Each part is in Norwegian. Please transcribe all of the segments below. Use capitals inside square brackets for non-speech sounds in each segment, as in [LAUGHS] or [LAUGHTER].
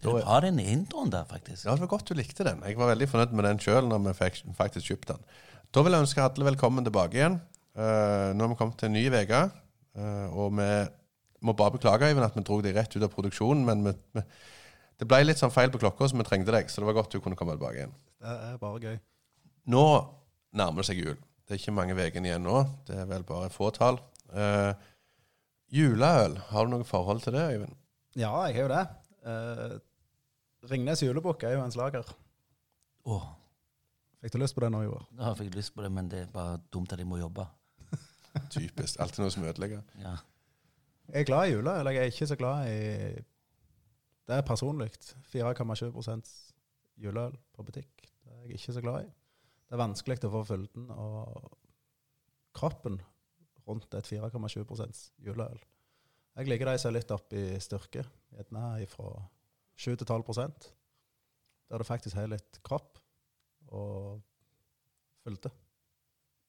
Det var den introen der, faktisk. Ja, det var godt du likte den. Jeg var veldig fornøyd med den sjøl når vi fikk faktisk kjøpte den. Da vil jeg ønske alle velkommen tilbake igjen. Uh, nå har vi kommet til en ny uke, uh, og vi må bare beklage Øyvind, at vi dro deg rett ut av produksjonen, men vi, vi, det ble litt sånn feil på klokka, så vi trengte deg. Så det var godt du kunne komme tilbake igjen. Det er bare gøy. Nå nærmer det seg jul. Det er ikke mange ukene igjen nå. Det er vel bare et fåtall. Uh, juleøl, har du noe forhold til det, Øyvind? Ja, jeg har jo det. Uh, Ringnes julebukk er jo en slager. Oh. Fikk du lyst på det nå i år? Ja, jeg fikk lyst på det, men det er bare dumt at jeg må jobbe. Typisk. Alltid noe som ødelegger. Ja. Jeg er glad i juleøl. Jeg er ikke så glad i Det er personlig. 4,7% juleøl på butikk. Det er jeg ikke så glad i. Det er vanskelig å få fylden og kroppen rundt et 4,7 juleøl. Jeg liker de som er litt opp i styrke, gjerne fra 7 til 12% der du faktisk har litt kropp og fylde.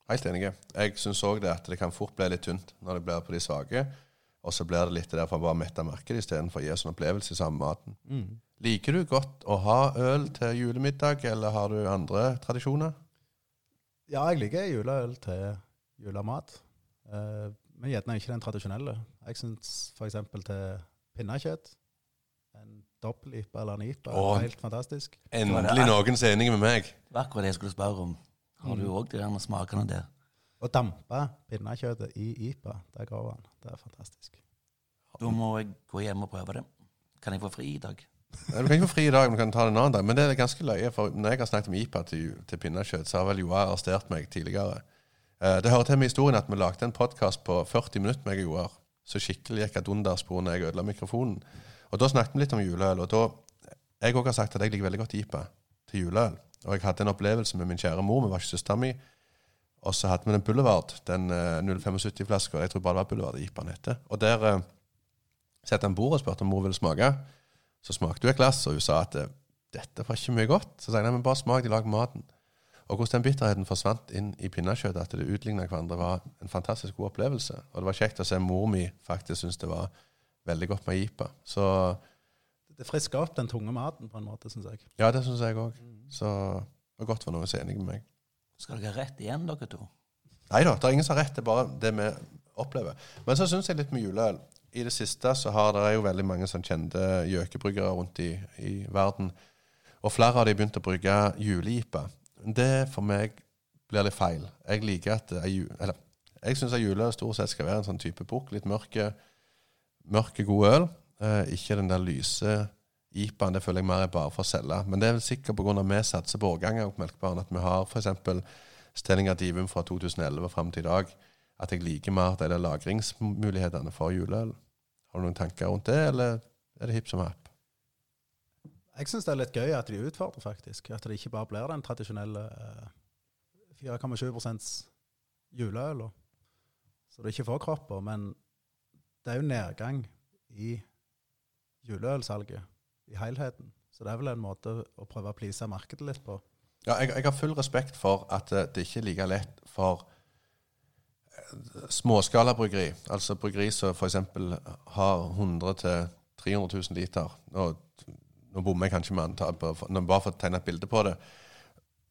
Helt enig. Jeg syns òg det at det kan fort bli litt tynt når det blir på de svake. Og så blir det litt derfor bare mette markedet istedenfor å gi oss en opplevelse i samme maten. Liker du godt å ha øl til julemiddag, eller har du andre tradisjoner? Ja, jeg liker juleøl til julemat. Eh, men gjerne ikke den tradisjonelle. Jeg syns f.eks. til pinnekjøtt, en dobbel-IPA eller en IPA, Åh. er helt fantastisk. Endelig noen som er enig med meg. Det var akkurat det jeg skulle spørre om. Har du òg de der smakene der? Å dampe pinnekjøttet i IPA, det går han. Det er fantastisk. Da må jeg gå hjem og prøve det. Kan jeg få fri i dag? Du kan ikke få fri i dag, men du kan ta det en annen dag. Men det er ganske løye, for når jeg har snakket om IPA til, til pinnekjøtt, så har vel Joar arrestert meg tidligere. Eh, det hører til med historien at vi lagde en podkast på 40 minutter, meg og Joar. Så skikkelig gikk ad undas på når jeg ødela mikrofonen. Og da snakket vi litt om juleøl. Og da Jeg òg har sagt at jeg liker veldig godt IPA til juleøl. Og jeg hadde en opplevelse med min kjære mor, vi var ikke søstera mi. Og så hadde vi den Boulevard, den eh, 075-flaska. Jeg tror bare det var Boulevard IPA-en etter. Og der eh, satte han bordet og spurte om mor ville smake. Så smakte hun et glass, og hun sa at eh, dette var ikke mye godt. Så sa jeg nei, men bare smak, de lager maten. Og hvordan den bitterheten forsvant inn i pinnekjøttet, at det utligna hverandre, var en fantastisk god opplevelse. Og det var kjekt å se mor mi faktisk synes det var veldig godt med jipa. Så Det frisker opp den tunge maten på en måte, syns jeg. ja, det syns jeg òg. Så det var godt for noen som er enig med meg. Skal dere ha rett igjen, dere to? Nei da, det er ingen som har rett. Det er bare det vi opplever. Men så syns jeg litt med juleøl. I det siste så har det jo veldig mange sånn kjente gjøkebryggere rundt i, i verden. Og flere av de begynt å brygge juleipe. Det for meg blir litt feil. Jeg liker at det er ju- Eller jeg syns juleøl stort sett skal være en sånn type bukk. Litt mørke, mørke god øl. Eh, ikke den der lyse IPA-en. Det føler jeg mer er bare for å selge. Men det er vel sikkert pga. at vi satser på årganger på Melkebaren. At vi har f.eks. av Divum fra 2011 og fram til i dag. At jeg liker mer de lagringsmulighetene for juleøl. Har du noen tanker rundt det, eller er det hipp som happ? Jeg syns det er litt gøy at de utfordrer, faktisk. At det ikke bare blir den tradisjonelle eh, 4,7 juleøl. Så du ikke får kropper. Men det er jo nedgang i juleølsalget i helheten. Så det er vel en måte å prøve å please markedet litt på. Ja, jeg, jeg har full respekt for at eh, det ikke er like lett for eh, småskalabryggeri, altså bryggeri som f.eks. har 100 000-300 000 liter. Nå, nå bommer jeg kanskje med antall, bare for å tegne et bilde på det.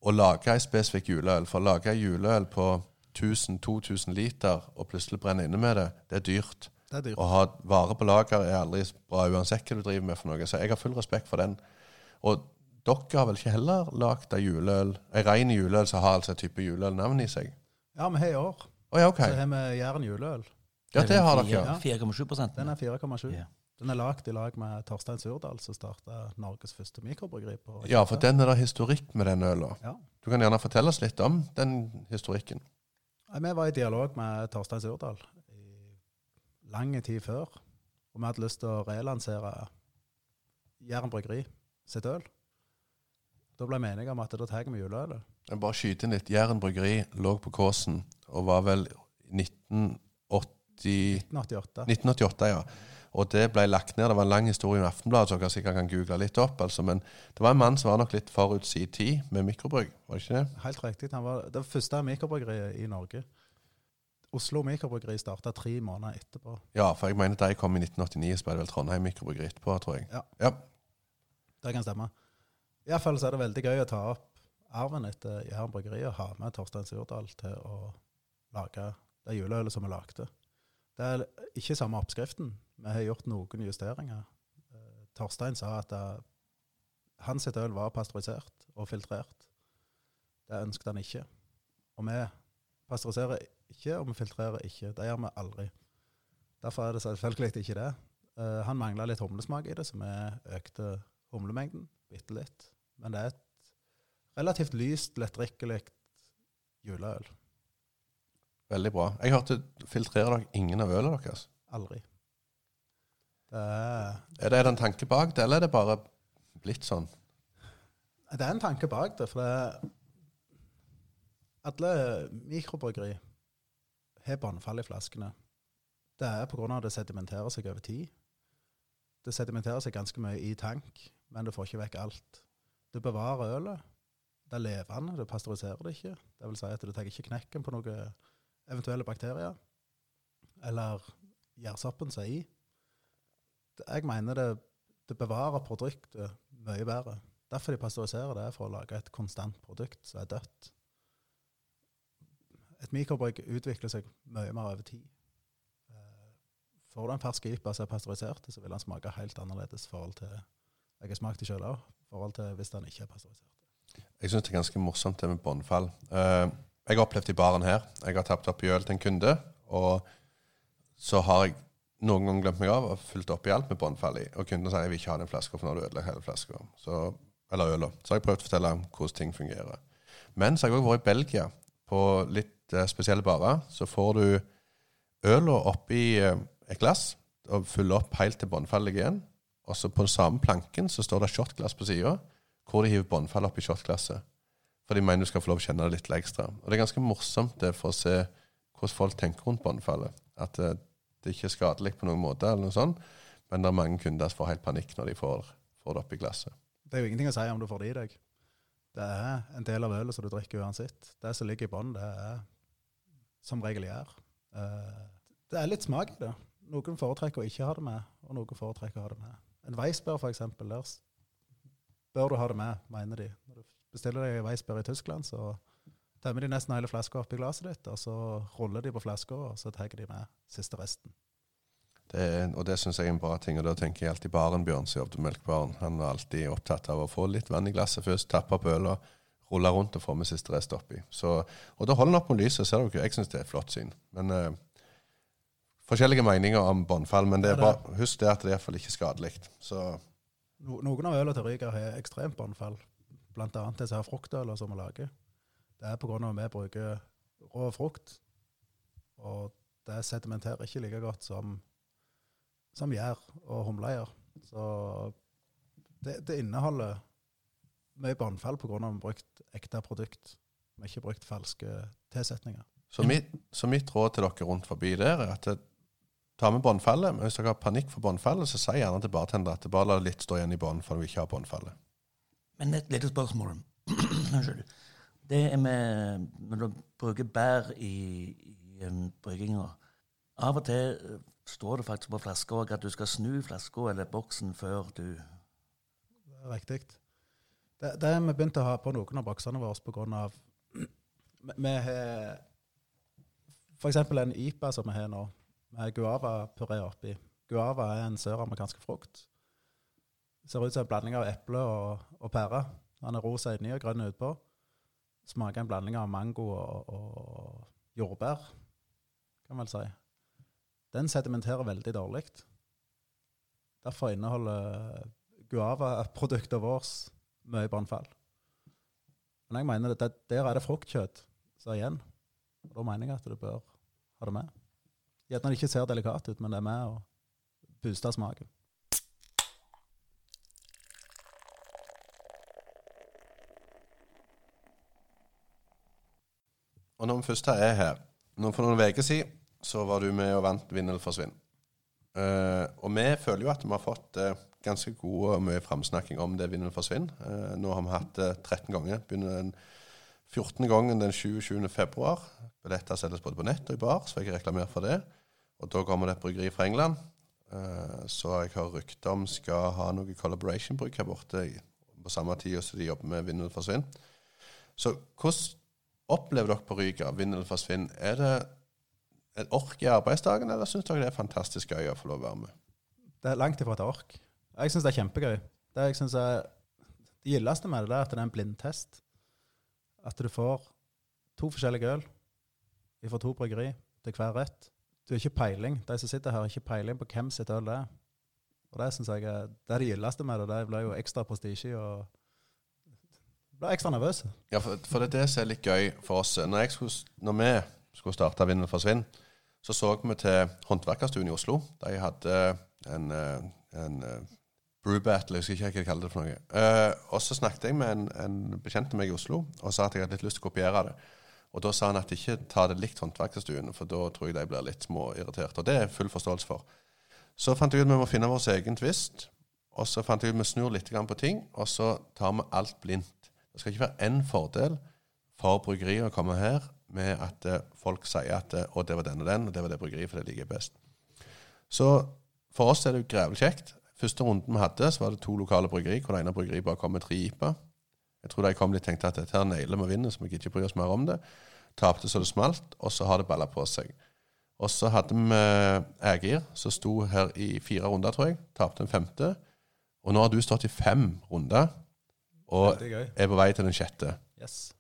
Å lage ei spesifikk juleøl, for å lage ei juleøl på 1000-2000 liter og plutselig brenne inne med det, det er dyrt. Det er dyrt. Å ha varer på lager er aldri bra uansett hva du driver med for noe. Så jeg har full respekt for den. Og dere har vel ikke heller lagd ei juleøl, ei rein juleøl som har altså et type juleølnavn i seg? Ja, vi har i år. Å ja, OK. Så har vi Jæren juleøl. Ja, det har dere. Ja. 4,7 Den er 4,7. Ja. Den er lagd i lag med Torstein Surdal, som starta Norges første mikrobryggeri. Ja, for den er det historikk med den øla. Ja. Du kan gjerne fortelle oss litt om den historikken. Vi var i dialog med Torstein Surdal lang tid før. Og vi hadde lyst til å relansere Jæren bryggeri sitt øl. Da ble vi enige om at da tar vi juleølet. Jeg bare skyte inn litt. Jæren bryggeri lå på Kåsen og var vel 1980 1988. 1988, ja. Og det ble lagt ned. Det var en lang historie i Aftenbladet, så dere sikkert kan google litt opp. altså, Men det var en mann som var nok litt forut sin tid med mikrobrygg, var det ikke det? Helt riktig. Han var det første mikrobryggeriet i Norge. Oslo mikrobryggeri starta tre måneder etterpå. Ja, for jeg mener jeg kom i 1989, så ble det vel Trondheim mikrobryggeri etterpå, tror jeg. Ja. ja. Det kan stemme. Iallfall så er det veldig gøy å ta opp arven etter Jæren bryggeri og ha med Torstein Surdal til å lage det juleølet som vi lagde. Det er ikke samme oppskriften. Vi har gjort noen justeringer. Eh, Torstein sa at det, hans øl var pasteurisert og filtrert. Det ønsket han ikke. Og vi pasteuriserer ikke, og vi filtrerer ikke. Det gjør vi aldri. Derfor er det selvfølgelig ikke det. Uh, han mangla litt humlesmak i det, så vi økte humlemengden bitte litt. Men det er et relativt lyst, lettdrikkelig juleøl. Veldig bra. Jeg hørte filtrerer dere ingen av ølet deres? Aldri. Det er, Er det, er det en tanke bak det, eller er det bare blitt sånn? det er en tanke bak det, for det er alle mikrobryggeri har båndfall i flaskene. Det er pga. det sedimenterer seg over tid. Det sedimenterer seg ganske mye i tank, men du får ikke vekk alt. Du bevarer ølet. Det er levende, du pasteuriserer det ikke. Det vil si at du tar ikke knekken på noen eventuelle bakterier. Eller gjærsoppen som er i. Jeg mener det, det bevarer produktet mye bedre. Derfor de pasteuriserer det, er for å lage et konstant produkt som er dødt. Et mikrobrygg utvikler seg mye mer over tid. Eh, Får du en fersk IPA som er pasteurisert, så vil den smake helt annerledes forhold til Jeg har smakt det sjøl òg, forhold til hvis den ikke er pasteurisert. Jeg syns det er ganske morsomt det med båndfall. Eh, jeg har opplevd i baren her Jeg har tapt opp i øl til en kunde, og så har jeg noen ganger glemt meg av og fulgt opp i alt med båndfall i. Og kunden sier jeg vil ikke ha den flaska, for nå har du ødelagt hele flaska. Eller øla. Så har jeg prøvd å fortelle hvordan ting fungerer. Men så har jeg òg vært i Belgia, på litt eh, spesielle barer. Så får du øla oppi eh, et glass og fyller opp helt til båndfallet igjen. Og så på den samme planken så står det shotglass på sida, hvor de hiver båndfall oppi shotglasset. For de mener du skal få lov å kjenne det litt ekstra. Og det er ganske morsomt det for å se hvordan folk tenker rundt båndfallet. At det, det ikke er skadelig på noen måte, eller noe sånt, men det er mange kunder som får helt panikk når de får, får det oppi glasset. Det er jo ingenting å si om du får det i deg. Det er en del av ølet som du drikker uansett. Det som ligger i bånn, det er som regel gjør. Eh, Det er litt smak i det. Noen foretrekker å ikke ha det med, og noen foretrekker å ha det med. En Weissbier, for eksempel, der bør du ha det med, mener de. Når du bestiller deg en Weissbier i Tyskland, så tømmer de nesten hele flaska oppi glasset ditt, og så ruller de på flaska, og så tar de med siste resten. Det og det syns jeg er en bra ting. Og da tenker jeg alltid Baren Bjørn som jobbet med Melkbaren. Han var alltid opptatt av å få litt vann i glasset først, tappe og rulle rundt og få med siste rest oppi. Så, og da holder den opp mot lyset, ser dere. Jeg syns det er et flott syn. Men eh, Forskjellige meninger om båndfall, men det er Ja, det bare, husk det at det er iallfall ikke skadelig. Så No, noen av ølene til Ryger har ekstremt båndfall. Annet disse her fruktøler som vi lager. Det er pga. at vi bruker rå frukt. Og det sedimenterer ikke like godt som, som gjær og humleier. Så det, det inneholder mye båndfall pga. at vi har brukt ekte produkt. Vi har ikke brukt falske tilsetninger. Så mitt, så mitt råd til dere rundt forbi der er at ta med båndfallet. Men hvis dere har panikk for båndfallet, så si gjerne til bartender at det bare la litt stå igjen i bånd, for du ikke har båndfallet. Men et lite spørsmål. [CLEARS THROAT] Unnskyld. Det er med Når du bruker bær i, i um, brygginga Av og til eh, står det faktisk på flaska at du skal snu flaska eller boksen før du Det riktig. Det, det vi begynt å ha på noen av boksene våre pga. [CLEARS THROAT] Vi har f.eks. en IPA som vi har nå, med guava-puré oppi. Guava er en søramerikansk frukt. Ser ut som en blanding av eple og, og pære. Den er rosa inni og grønn utpå. Smaker en blanding av mango og, og jordbær, kan vel si. Den sedimenterer veldig dårlig. Derfor inneholder guava-produktet vårt mye brannfall. Men jeg mener det, der er det fruktkjøtt som er igjen. Og da mener jeg at du bør ha det med. Gjerne det ikke ser delikat ut, men det er med å booste smaken. Og når vi først er her nå For noen uker siden så var du med og vant Vinn eller forsvinn. Eh, og vi føler jo at vi har fått uh, ganske god og mye framsnakking om det vinner forsvinner. Uh, nå har vi hatt det 13 ganger. Begynner den 14. gangen den 27. februar. Billetter selges både på nett og i bar, så jeg reklamerer for det. Og da kommer det et bryggeri fra England eh, så jeg har rykte om skal ha noe collaboration-bruk her borte på samme tid som de jobber med eller forsvinn. Så hvordan opplever dere på Ryga eller forsvinn? Er det et ork i arbeidsdagen, eller syns dere det er fantastisk gøy å få lov å være med? Det er langt ifra et ork. Jeg syns det er kjempegøy. Det jeg synes er det gildeste med det, er at det er en blindtest. At du får to forskjellige øl fra to bryggeri til hver rett. Du har ikke peiling. De som sitter her, har ikke peiling på hvem sitt øl det er. Og det synes jeg er det, er det gildeste med det. Det blir jo ekstra prestisje og blir ekstra nervøs. Ja, for, for, det er det som er litt gøy for oss. Når, skulle, når vi skulle starte eller forsvinn, så så vi til Håndverkerstuen i Oslo. De hadde en, eh, en eh, brew battle, jeg husker ikke hva de kaller det for noe. Uh, og så snakket jeg med en, en bekjent av meg i Oslo og sa at jeg hadde litt lyst til å kopiere det. Og da sa han at ikke ta det likt Håndverkerstuen, for da tror jeg de blir litt småirriterte. Og det er full forståelse for. Så fant jeg ut at vi må finne vår egen tvist. Og så fant jeg ut at vi snur litt på ting, og så tar vi alt blindt. Det skal ikke være én fordel for bryggeriet å komme her med at eh, folk sier at eh, å, det var den og den, og det var det bryggeriet, for det liker jeg best. Så for oss er det jo grevelig kjekt. Første runden vi hadde, så var det to lokale bryggeri, hvor det ene bryggeriet bare kom med tre IPA. Jeg tror de kom litt tenkte at dette her nailer vi vinner, så vi gidder ikke bry oss mer om det. Tapte så det smalt, og så har det balla på seg. Og så hadde vi Ægir, som sto her i fire runder, tror jeg. Tapte en femte. Og nå har du stått i fem runder, og er på vei til den sjette. Yes.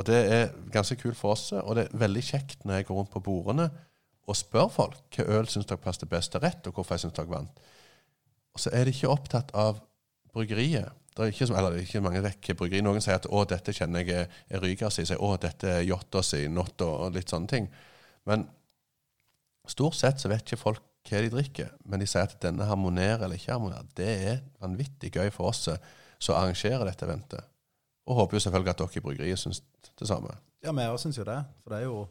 Og det er ganske kult for oss, og det er veldig kjekt når jeg går rundt på bordene og spør folk hva øl syns dere passet best til rett, og hvorfor jeg syns dere vant. Og så er de ikke opptatt av bryggeriet. Det er ikke, eller det er ikke mange vekk bryggeri. Noen sier at 'å, dette kjenner jeg er Ryga si', sier 'å, dette er Jotta si', Notto og litt sånne ting. Men stort sett så vet ikke folk hva de drikker, men de sier at denne harmonerer eller ikke harmonerer. Det er vanvittig gøy for oss som arrangerer dette eventet. Og håper jo selvfølgelig at dere i bryggeriet syns det samme. Ja, vi òg syns jo det. For det er jo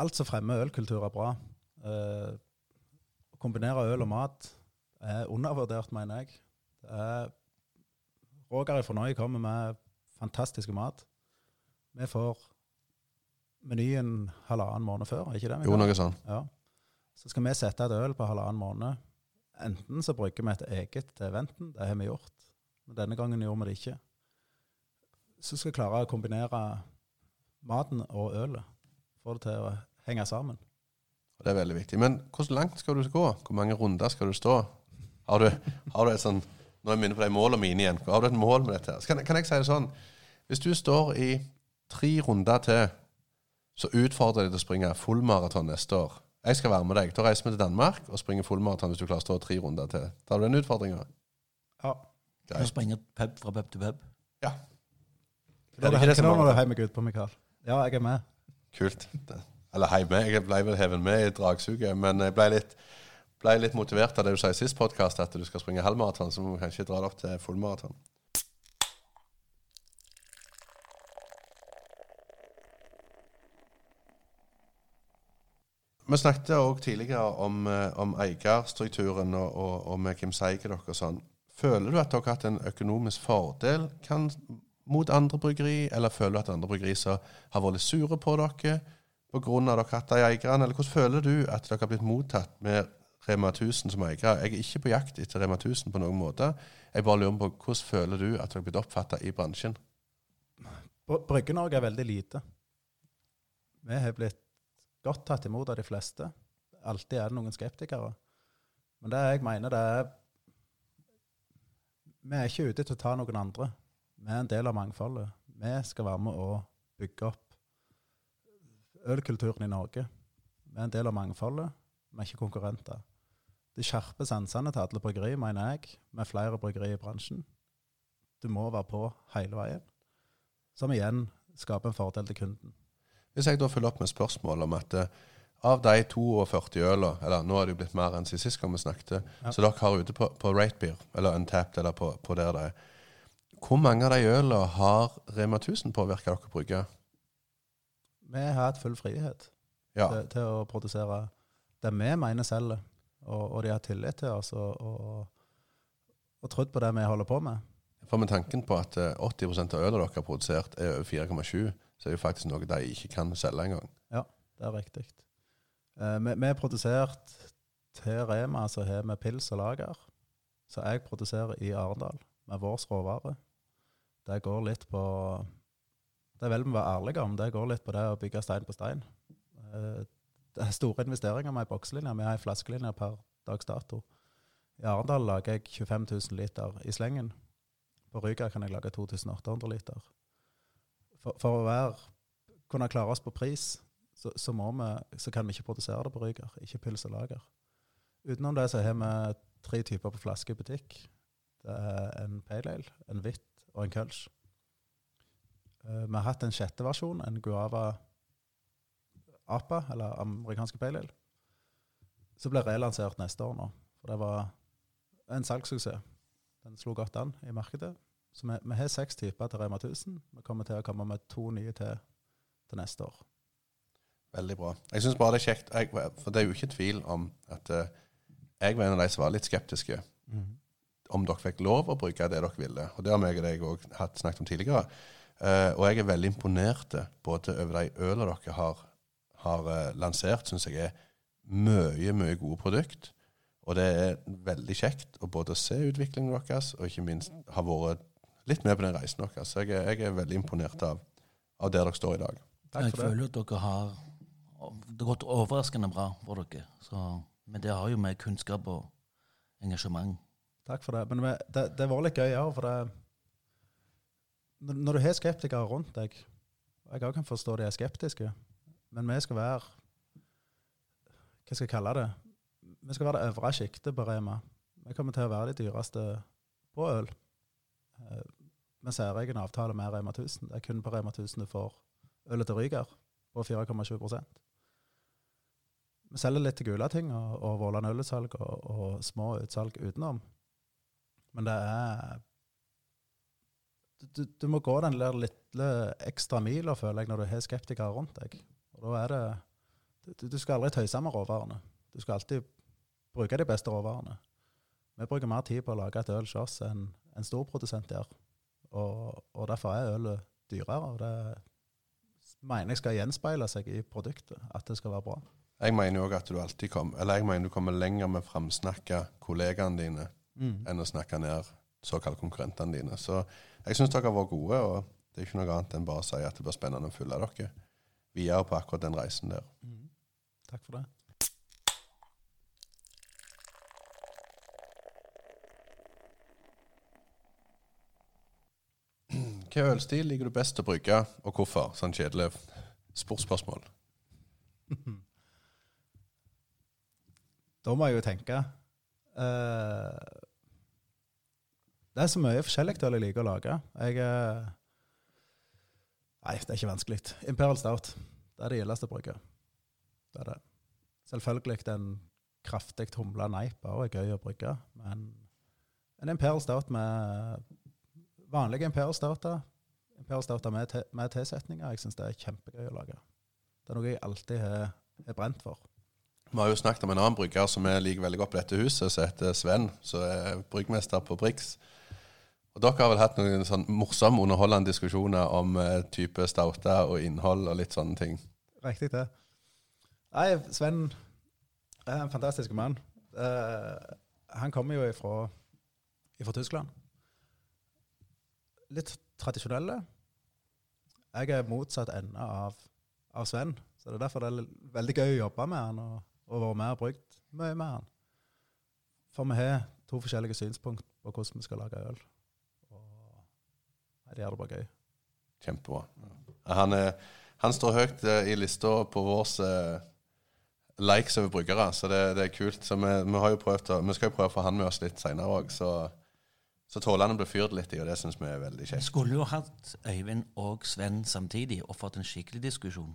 Alt som fremmer ølkultur, er bra. Eh, å kombinere øl og mat er undervurdert, mener jeg. Eh, Roger fra Noi kommer med fantastisk mat. Vi får menyen halvannen måned før, ikke det? Jo, noe sånt. Ja. Så skal vi sette et øl på halvannen måned. Enten så brygger vi et eget til eventen, det har vi gjort. Men denne gangen gjorde vi det ikke. Så skal klare å kombinere maten og ølet. Få det til å henge sammen. Det er veldig viktig. Men hvor langt skal du gå? Hvor mange runder skal du stå? Har du, har du et sånn Nå er jeg minnet på de målene mine igjen. Har du et mål med dette? Kan, kan, jeg si det sånn? Hvis du står i tre runder til, så utfordrer jeg deg til å springe fullmaraton neste år. Jeg skal være med deg. Da reiser vi til Danmark og springer fullmaraton hvis du klarer å stå tre runder til. Tar du den utfordringa? Ja. Du springer pub fra pub til pub? Ja. Det er ikke det som når du er hjemme på, Mikael. Ja, jeg er med. Kult. Eller hjemme. Jeg ble vel hevet med i dragsuget, men jeg ble litt ble litt motivert av det du sa i sist podkast, at du skal springe halvmaraton, så må vi kanskje dra det opp til fullmaraton. Vi snakket òg tidligere om, eh, om eierstrukturen og, og, og, med hvem som eier dere og sånn. Føler du at dere har hatt en økonomisk fordel kan, mot andre bryggeri, eller føler du at andre bryggeri har vært litt sure på dere pga. dere har hatt de eierne? Eller hvordan føler du at dere har blitt mottatt med Rema 1000 som eier. Jeg er ikke på jakt etter Rema 1000 på noen måte. Jeg bare lurer på hvordan føler du at dere har blitt oppfatta i bransjen? Brygge-Norge er veldig lite. Vi har blitt godt tatt imot av de fleste. Alltid er det noen skeptikere. Men det jeg mener, det er Vi er ikke ute til å ta noen andre. Vi er en del av mangfoldet. Vi skal være med å bygge opp ølkulturen i Norge. Vi er en del av mangfoldet. Vi er ikke konkurrenter. Det skjerper sansene til alle bryggeri, mener jeg, med flere bryggerier i bransjen. Du må være på hele veien, som igjen skaper en fordel til kunden. Hvis jeg da følger opp med spørsmål om at uh, av de 42 ølene, eller nå er det jo blitt mer enn sist gang vi snakket, ja. så dere har ute på, på Ratebeer, eller Untapped, eller på, på der det er, hvor mange av de ølene har Rema 1000 påvirka dere brygge? Vi har hatt full frihet ja. til, til, å produsere det vi mener selger. Og, og de har tillit til oss og, og, og trodd på det vi holder på med. For med tanken på at eh, 80 av ølet dere har produsert er over 4,7, så er det jo faktisk noe de ikke kan selge engang. Ja, Det er riktig. Eh, vi, vi er produsert til Rema, så har vi pils og lager. Så jeg produserer i Arendal med vår råvare. Det går litt på Det vel vi være ærlige om. Det går litt på det å bygge stein på stein. Eh, det er store investeringer med ei bokselinje. Vi har ei flaskelinje per dags dato. I Arendal lager jeg 25 000 liter i slengen. På Ryga kan jeg lage 2800 liter. For, for å være, kunne klare oss på pris, så, så, vi, så kan vi ikke produsere det på Ryger. Ikke pils og lager. Utenom det så har vi tre typer på flaske i butikk. Det er en pale ale, en hvitt og en kølsj. Eh, vi har hatt en sjette versjon, en guava apa, eller amerikanske pale ale. Så ble relansert neste år nå. For det var en salgssuksess. Den slo godt an i markedet. Så vi, vi har seks typer til Rema 1000. Vi kommer til å komme med to nye til til neste år. Veldig bra. Jeg syns bare det er kjekt, jeg, for det er jo ikke tvil om at eh, jeg var en av de som var litt skeptiske om dere fikk lov å bruke det dere ville. Og det har jeg og deg òg snakket om tidligere. Uh, og jeg er veldig imponert både over de ølene dere har, har uh, lansert, syns jeg er mye, mye gode produkt. Og det er veldig kjekt å både se utviklingen deres, og ikke minst ha vært litt med på den reisen deres. Så jeg er, jeg er veldig imponert av, av der dere står i dag. Takk jeg for det. føler at dere har Det har gått overraskende bra for dere. Så, men det har jo med kunnskap og engasjement. Takk for det. Men det, det var litt gøy òg, for det når, du har skeptikere rundt deg Jeg òg kan forstå de er skeptiske, men vi skal være Hva skal jeg kalle det? Vi skal være det øvre sjiktet på Rema. Vi kommer til å være de dyreste på øl. Eh, Med særegen avtale med Rema 1000. Det er kun på Rema 1000 du får ølet til Ryger på 4,7 Vi selger litt til Gulating og, og Våland ølutsalg og, og små utsalg utenom. Men det er du, du må gå den lille ekstra mila, føler jeg, når du har skeptikere rundt deg. Og da er det du, du skal aldri tøyse med råvarene. Du skal alltid bruke de beste råvarene. Vi bruker mer tid på å lage et øl hos oss enn en storprodusent gjør. Og, og derfor er ølet dyrere. Og det mener jeg skal gjenspeile seg i produktet, at det skal være bra. Jeg mener også at du alltid kommer, eller jeg mener du kommer lenger med å framsnakke kollegaene dine enn å snakke ned såkalt konkurrentene dine. Så jeg syns dere har vært gode, og det er ikke noe annet enn bare å si at det blir spennende å følge dere videre på akkurat den reisen der. Takk for det. [CLEARS THROAT] Hva ølstil liker du best å bruke, og hvorfor? Sånn kjedelig sportsspørsmål. [LAUGHS] Da må jeg jo tenke eh, Det er så mye forskjellig øl jeg liker å lage. Jeg uh, Nei, det er ikke vanskelig. Imperial Stout. Det er det gildeste å bruke. Det er det. Selvfølgelig den kraftig humla neipa også er gøy å bruke, men en Imperial Stout med vanlige Imperial Stouter Imperial Stouter med, tilsetninger, jeg syns det er kjempegøy å lage. Det er noe jeg alltid har har brent for. Vi har jo snakket om en annen brygger som vi liker veldig godt på dette huset, som heter Sven, som er bryggmester på Brix. Og Dere har vel hatt noen sånn morsomme, underholdende diskusjoner om eh, type stauter og innhold og litt sånne ting. Riktig det. Nei, Sven er en fantastisk mann. Uh, han kommer jo ifra, ifra Tyskland. Litt tradisjonelle. Jeg er motsatt ende av, av Sven, så det er derfor det er veldig gøy å jobbe med han og, og vært med og brukt mye med han. For vi har to forskjellige synspunkt på hvordan vi skal lage øl. Og nei, det gjør det bare gøy. Kjempebra. Han, er, han står høyt eh, i lista på vår eh, likes over brukere, så det, det er kult. Så vi, vi, har jo prøvd å, vi skal jo prøve å få han med oss litt seinere òg, så, så tåler han å bli fyrt litt i, og det syns vi er veldig kjekt. skulle jo hatt Øyvind og Sven samtidig og fått en skikkelig diskusjon.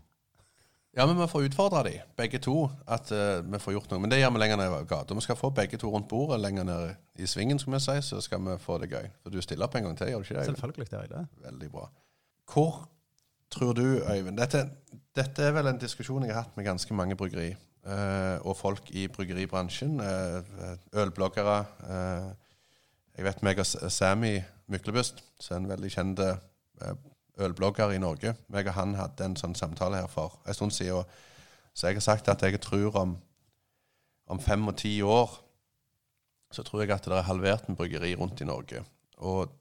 Ja, men vi får utfordre de, begge to, at uh, vi får gjort noe. Men det gjør vi lenger ned i gata. Vi skal få begge to rundt bordet lenger ned i svingen, skal vi si, så skal vi få det gøy. For du stiller opp en gang til, gjør du ikke det? Selvfølgelig gjør jeg det. Veldig bra. Hvor tror du, Øyvind dette, dette er vel en diskusjon jeg har hatt med ganske mange bryggeri. Uh, og folk i bryggeribransjen. Uh, ølbloggere. Eh, jeg vet meg og Sammy Myklebust, som er en veldig kjent ølblogger i Norge. Jeg og han hadde en sånn samtale her for en stund siden. Så jeg har sagt at jeg tror om, om fem og ti år så tror jeg at det er halvert med bryggeri rundt i Norge. Og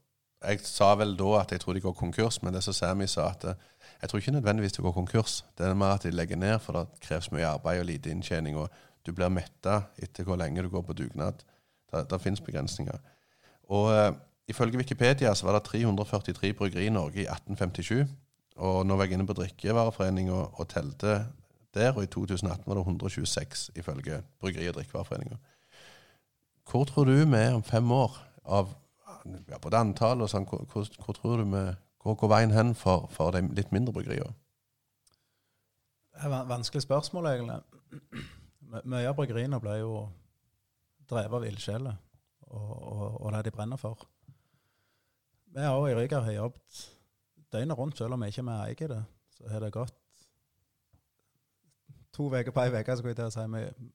jeg sa vel da at jeg tror de går konkurs, men det som Sammy sa at eh, jeg tror ikke nødvendigvis de går konkurs. Det er mer at de legger ned, for det kreves mye arbeid og lite inntjening. Og du blir metta etter hvor lenge du går på dugnad. Det, det finnes begrensninger. Og eh, ifølge Wikipedia så var det 343 bryggeri i Norge i 1857. Og nå var jeg inne på Drikkevareforeningen og, telte der, og i 2018 var det 126 ifølge Bryggeri- og drikkevareforeninga. Hvor tror du vi om fem år av ja, både antall og sånn? Hvor, hvor, hvor tror du vi hvor går veien hen for, for de litt mindre bryggeriene? Det er vanskelig spørsmål, egentlig. Mye av bryggeriene ble jo drevet av ildsjeler og, og, og det de brenner for. Vi har òg i Ryger har jobbet døgnet rundt, selv om vi ikke eier det. Så har det gått to uker på ei uke, skulle jeg til å si. Vi,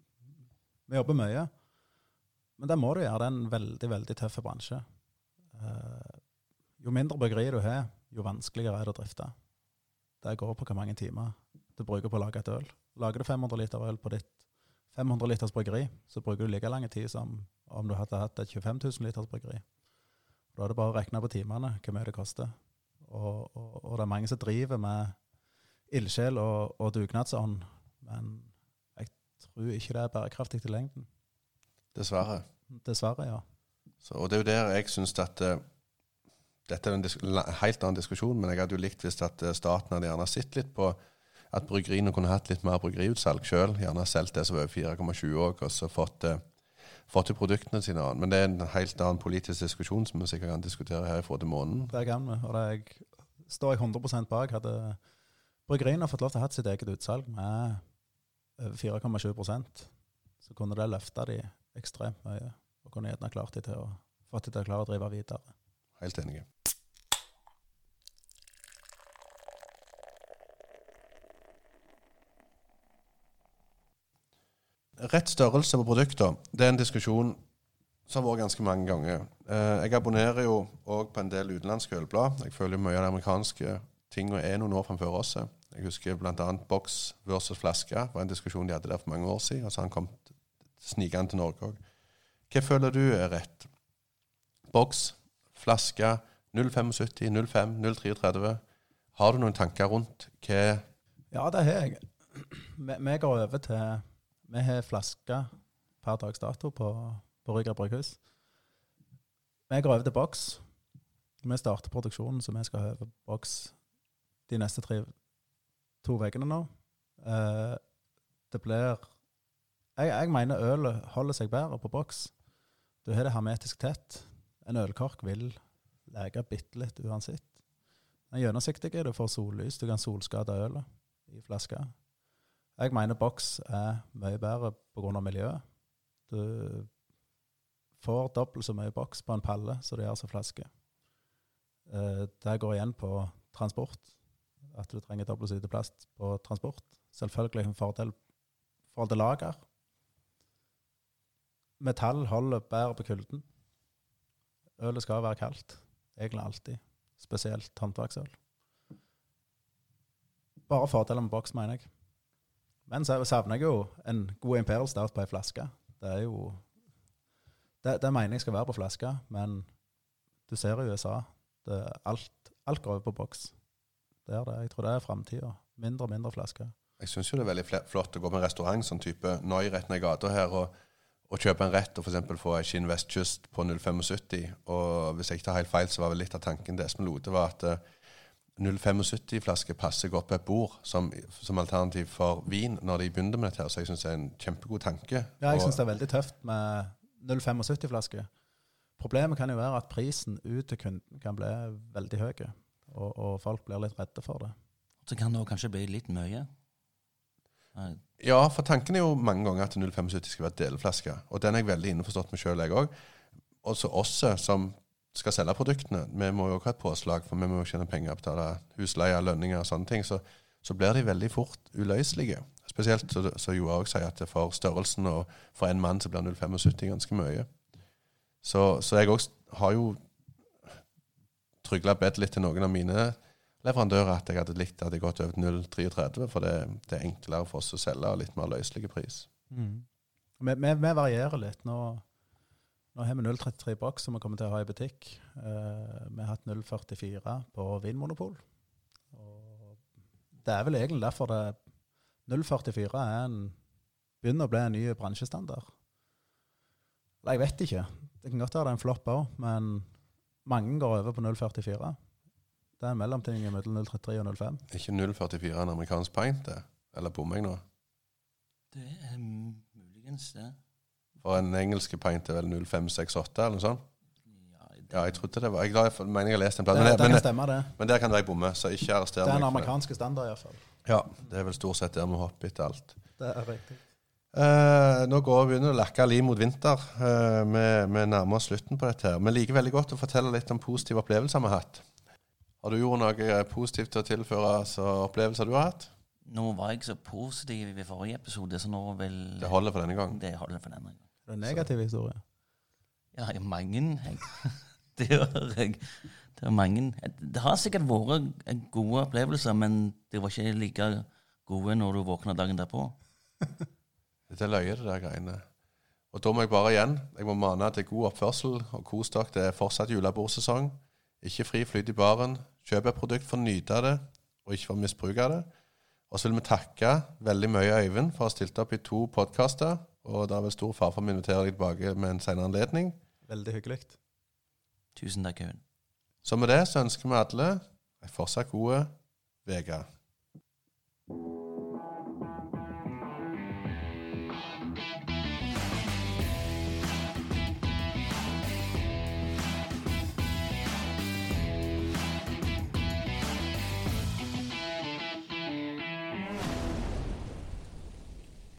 vi jobber mye. Men det må du gjøre. Det er en veldig, veldig tøff bransje. Eh, jo mindre bryggeri du har, jo vanskeligere er det å drifte. Det går på hvor mange timer du bruker på å lage et øl. Lager du 500 liter øl på ditt 500 liters bryggeri, så bruker du like lang tid som om du hadde hatt et 25 000 liters bryggeri. Da er det bare å regne på timene hvor mye det koster. Og, og, og det er mange som driver med ildsjel og, og dugnadsånd, men jeg tror ikke det er bærekraftig til lengden. Dessverre. Dessverre, ja. Så, og det er jo der jeg syns at eh, Dette er en helt annen diskusjon, men jeg hadde jo likt hvis at eh, staten hadde gjerne sett litt på at bryggeriene kunne hatt litt mer bryggeriutsalg sjøl. Gjerne solgt det som var over 4,7 òg, og så fått, eh, fått til produktene sine. Men det er en helt annen politisk diskusjon som vi sikkert kan diskutere her ifra til måneden. Det kan vi, og det jeg, står jeg 100% bak. Hadde bryggeriene fått lov til å ha sitt eget utsalg med over 4,7 så kunne det løfta de ekstremt mye, og kunne gjerne klart de til å fått de til å klare å drive videre. Helt enig. Rett størrelse på produkter, det er en diskusjon som har vært ganske mange ganger. Eh, Jeg abonnerer jo òg på en del utenlandske ølblad. Jeg føler mye av de amerikanske tingene er noen år framfor oss. Jeg husker bl.a. boks versus flaske var en diskusjon de hadde der for mange år siden. og så har han kom snikende til Norge òg. Hva føler du er rett? Boks, flaske, 075, 05, 033. Har du noen tanker rundt hva Ja, det har jeg. Vi går over til Vi har flaske per dags dato på, på Rygger brygghus. Vi går over til boks. Vi starter produksjonen, så vi skal ha over boks de neste tre, to ukene nå. Eh, det blir jeg, jeg mener ølet holder seg bedre på boks. Du har det hermetisk tett. En ølkork vil leke bitte litt uansett. Den er gjennomsiktig, du får sollys, du kan solskade ølet i flaska. Jeg mener boks er mye bedre pga. miljøet. Du får dobbelt så mye boks på en palle som du gjør som flaske. Eh, Det går igjen på transport. At du trenger dobbelt så lite plast på transport. Selvfølgelig en fordel i forhold til lager. Metall holder bedre på kulden. Ølet skal være kaldt. Egentlig alltid. Spesielt håndverksøl. Bare fordeler med boks, mener jeg. Men så savner jeg jo en god Imperial Stout på ei flaske. Det er jo Det, det mener jeg skal være på flaske, men du ser i USA det, alt, alt går over på boks. Det er det. Jeg tror det er framtida. Mindre og mindre flasker. Jeg syns jo det er veldig flott å gå på en restaurant sånn type Noi rett ned i gata her og, og kjøpe en rett og f.eks. få ei skinn vestkyst på 075. Og hvis jeg ikke tar helt feil, så var vel litt av tanken til Espen Lode var at eh, 075-flaske passer godt på et bord som, som alternativ for vin når de begynner med dette. her, Så jeg syns det er en kjempegod tanke. Ja, jeg syns det er veldig tøft med 0,75-flaske. Problemet kan jo være at prisen ut til kunden kan bli veldig høy, og, og folk blir litt redde for det. Så kan det også kanskje bli litt mye. Nei, Ja, for tanken er jo mange ganger at 075 skal være delflaske. Og den er jeg veldig innforstått med sjøl, jeg òg. Også oss som skal selge produktene, vi må jo også ha et påslag, for vi må jo tjene penger, betale husleie, lønninger og sånne ting. Så, så blir de veldig fort uløselige. Spesielt så, så Joar også sier at for størrelsen og for en mann så blir 0,75 ganske mye. Så, så jeg òg har jo trygla bedt litt til noen av mine leverandører at jeg hadde likt at jeg gått over til 0,33, for det, det er enklere for oss å selge og litt mer løselig pris. Mm. Vi, vi, vi varierer litt. Nå, nå har vi 033 boks som vi kommer til å ha i butikk. Eh, vi har hatt 044 på Vinmonopol. Og det er vel egentlig derfor det 044 er en, begynner å bli en ny bransjestandard. Eller jeg vet ikke. Det kan godt være det er en flopp òg, men mange går over på 044. Det er en mellomting mellom 033 og 05. Er ikke 0,44 en amerikansk pint, det? Eller bommer jeg nå? Det er muligens det. For en engelske pint er vel 0,568 eller noe sånt? Ja, jeg trodde det var Jeg, er jeg mener jeg har lest en plass. Det, Men, det men, kan stemme, det. men der kan jeg bomme, så ikke arrester Det er den en for amerikansk standard, iallfall. Ja, det er vel stort sett der vi hopper etter alt. Det er riktig. Eh, nå går vi begynner å lakke liv mot vinter. Eh, vi, vi nærmer oss slutten på dette. her. Vi liker veldig godt å fortelle litt om positive opplevelser vi har hatt. Har du gjort noe positivt til å tilføre så opplevelser du har hatt? nå var jeg så positiv i forrige episode, så nå vil Det holder for denne gang. Det holder for denne gangen. Det er en negativ historie. Ja, jeg har mange jeg. Det gjør jeg. Det er mange. [LAUGHS] Det har sikkert vært gode opplevelser, men det var ikke like gode når du våkna dagen derpå. [LAUGHS] Det er løye, det der greiene. Og da må jeg bare igjen jeg må mane til god oppførsel og kos dere. Det er fortsatt julebordsesong. Ikke fri flyt i baren. Kjøp et produkt for å nyte det, og ikke for å misbruke det. Og så vil vi takke veldig mye Øyvind for å ha stilt opp i to podkaster. Og det er vel stor fare for å invitere deg tilbake med en senere anledning. Veldig hyggelig. Tusen takk, Øyvind. Så med det så ønsker vi alle ei fortsatt god uke.